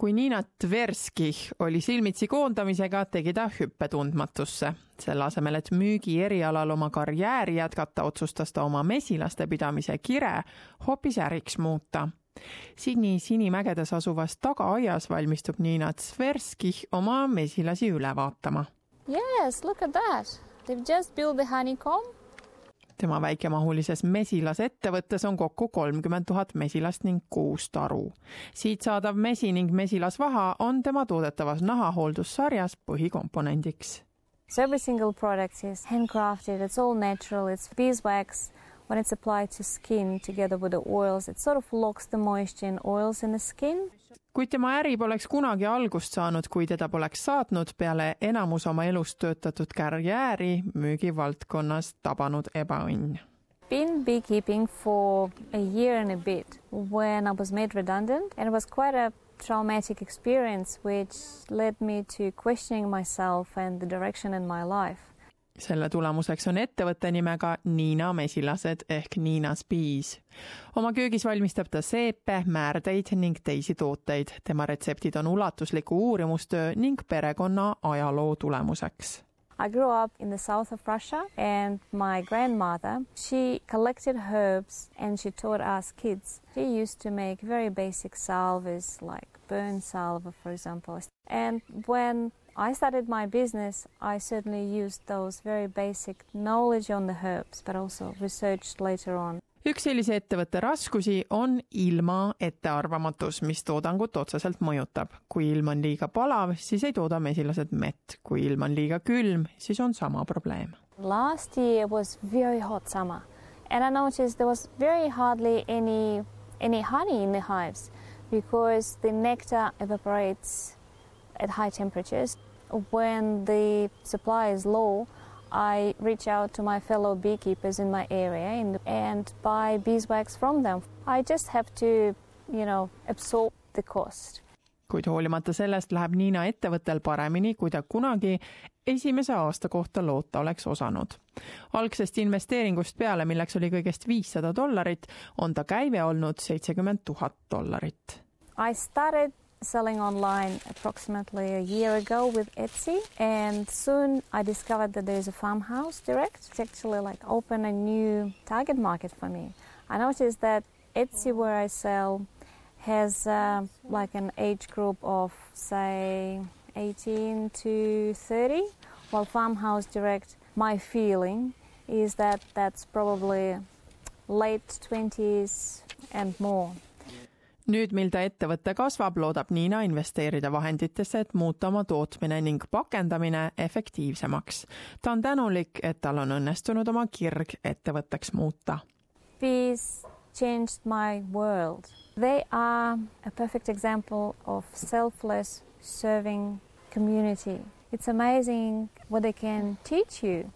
kui Niina Tverskih oli silmitsi koondamisega, tegi ta hüppe tundmatusse. selle asemel, et müügi erialal oma karjääri jätkata, otsustas ta oma mesilaste pidamise kire hoopis äriks muuta. Sydney Sinimägedes asuvas tagaaias valmistub Niina Tverskih oma mesilasi üle vaatama. Yes, look at that. They've just built the honeycomb tema väikemahulises mesilasettevõttes on kokku kolmkümmend tuhat mesilast ning kuus taru. siit saadav mesi ning mesilasvaha on tema toodetavas nahahooldussarjas põhikomponendiks. So every single product is handcrafted, it's all natural, it's beeswax. When it's applied to skin together with the oils, it sort of locks the moisture and oils in the skin. Kuid tema äri poleks kunagi algust saanud, kui teda poleks saatnud peale enamus oma elust töötatud karjääri müügivaldkonnas tabanud ebaõnn. Been beekeeping for a year and a bit when I was made redundant and it was quite a traumatic experience which led me to questioning myself and the direction in my life selle tulemuseks on ettevõtte nimega Niina mesilased ehk Niinas Bees. oma köögis valmistab ta seepe, määrdeid ning teisi tooteid. tema retseptid on ulatusliku uurimustöö ning perekonna ajaloo tulemuseks. I grew up in the south of Russia and my grandmother, she collected herbs and she taught us kids. She used to make very basic salves like burn salve, for example. And when I started my business, I certainly used those very basic knowledge on the herbs, but also researched later on. Üks sellise ettevõtte raskusi on ilma ettearvamatus, mis toodangut otseselt mõjutab. kui ilm on liiga palav, siis ei tooda mesilased mett, kui ilm on liiga külm, siis on sama probleem. Last year was very hot summer and I noticed there was very hardly any any honey in the hives because the nectar evaporates at high temperatures. When the supply is low, I reach out to my fellow beekeepers in my area and, and buy beeswax from them. I just have to, you know, absorb the cost. kuid hoolimata sellest läheb Niina ettevõttel paremini, kui ta kunagi esimese aasta kohta loota oleks osanud. algsest investeeringust peale, milleks oli kõigest viissada dollarit, on ta käive olnud seitsekümmend tuhat dollarit. I started selling online approximately a year ago with Etsy, and soon I discovered that there's a farmhouse direct. It's actually like open a new target market for me. I noticed that Etsy, where I sell, has uh, like an age group of say 18 to 30, while Farmhouse Direct, my feeling is that that's probably late 20s and more. Nüüd, mil ta ettevõte kasvab, loodab Niina investeerida vahenditesse, et muuta oma tootmine ning pakendamine efektiivsemaks. ta on tänulik, et tal on õnnestunud oma kirg ettevõtteks muuta. Peace changed my world. They are a perfect example of selfless serving community. It's amazing what they can teach you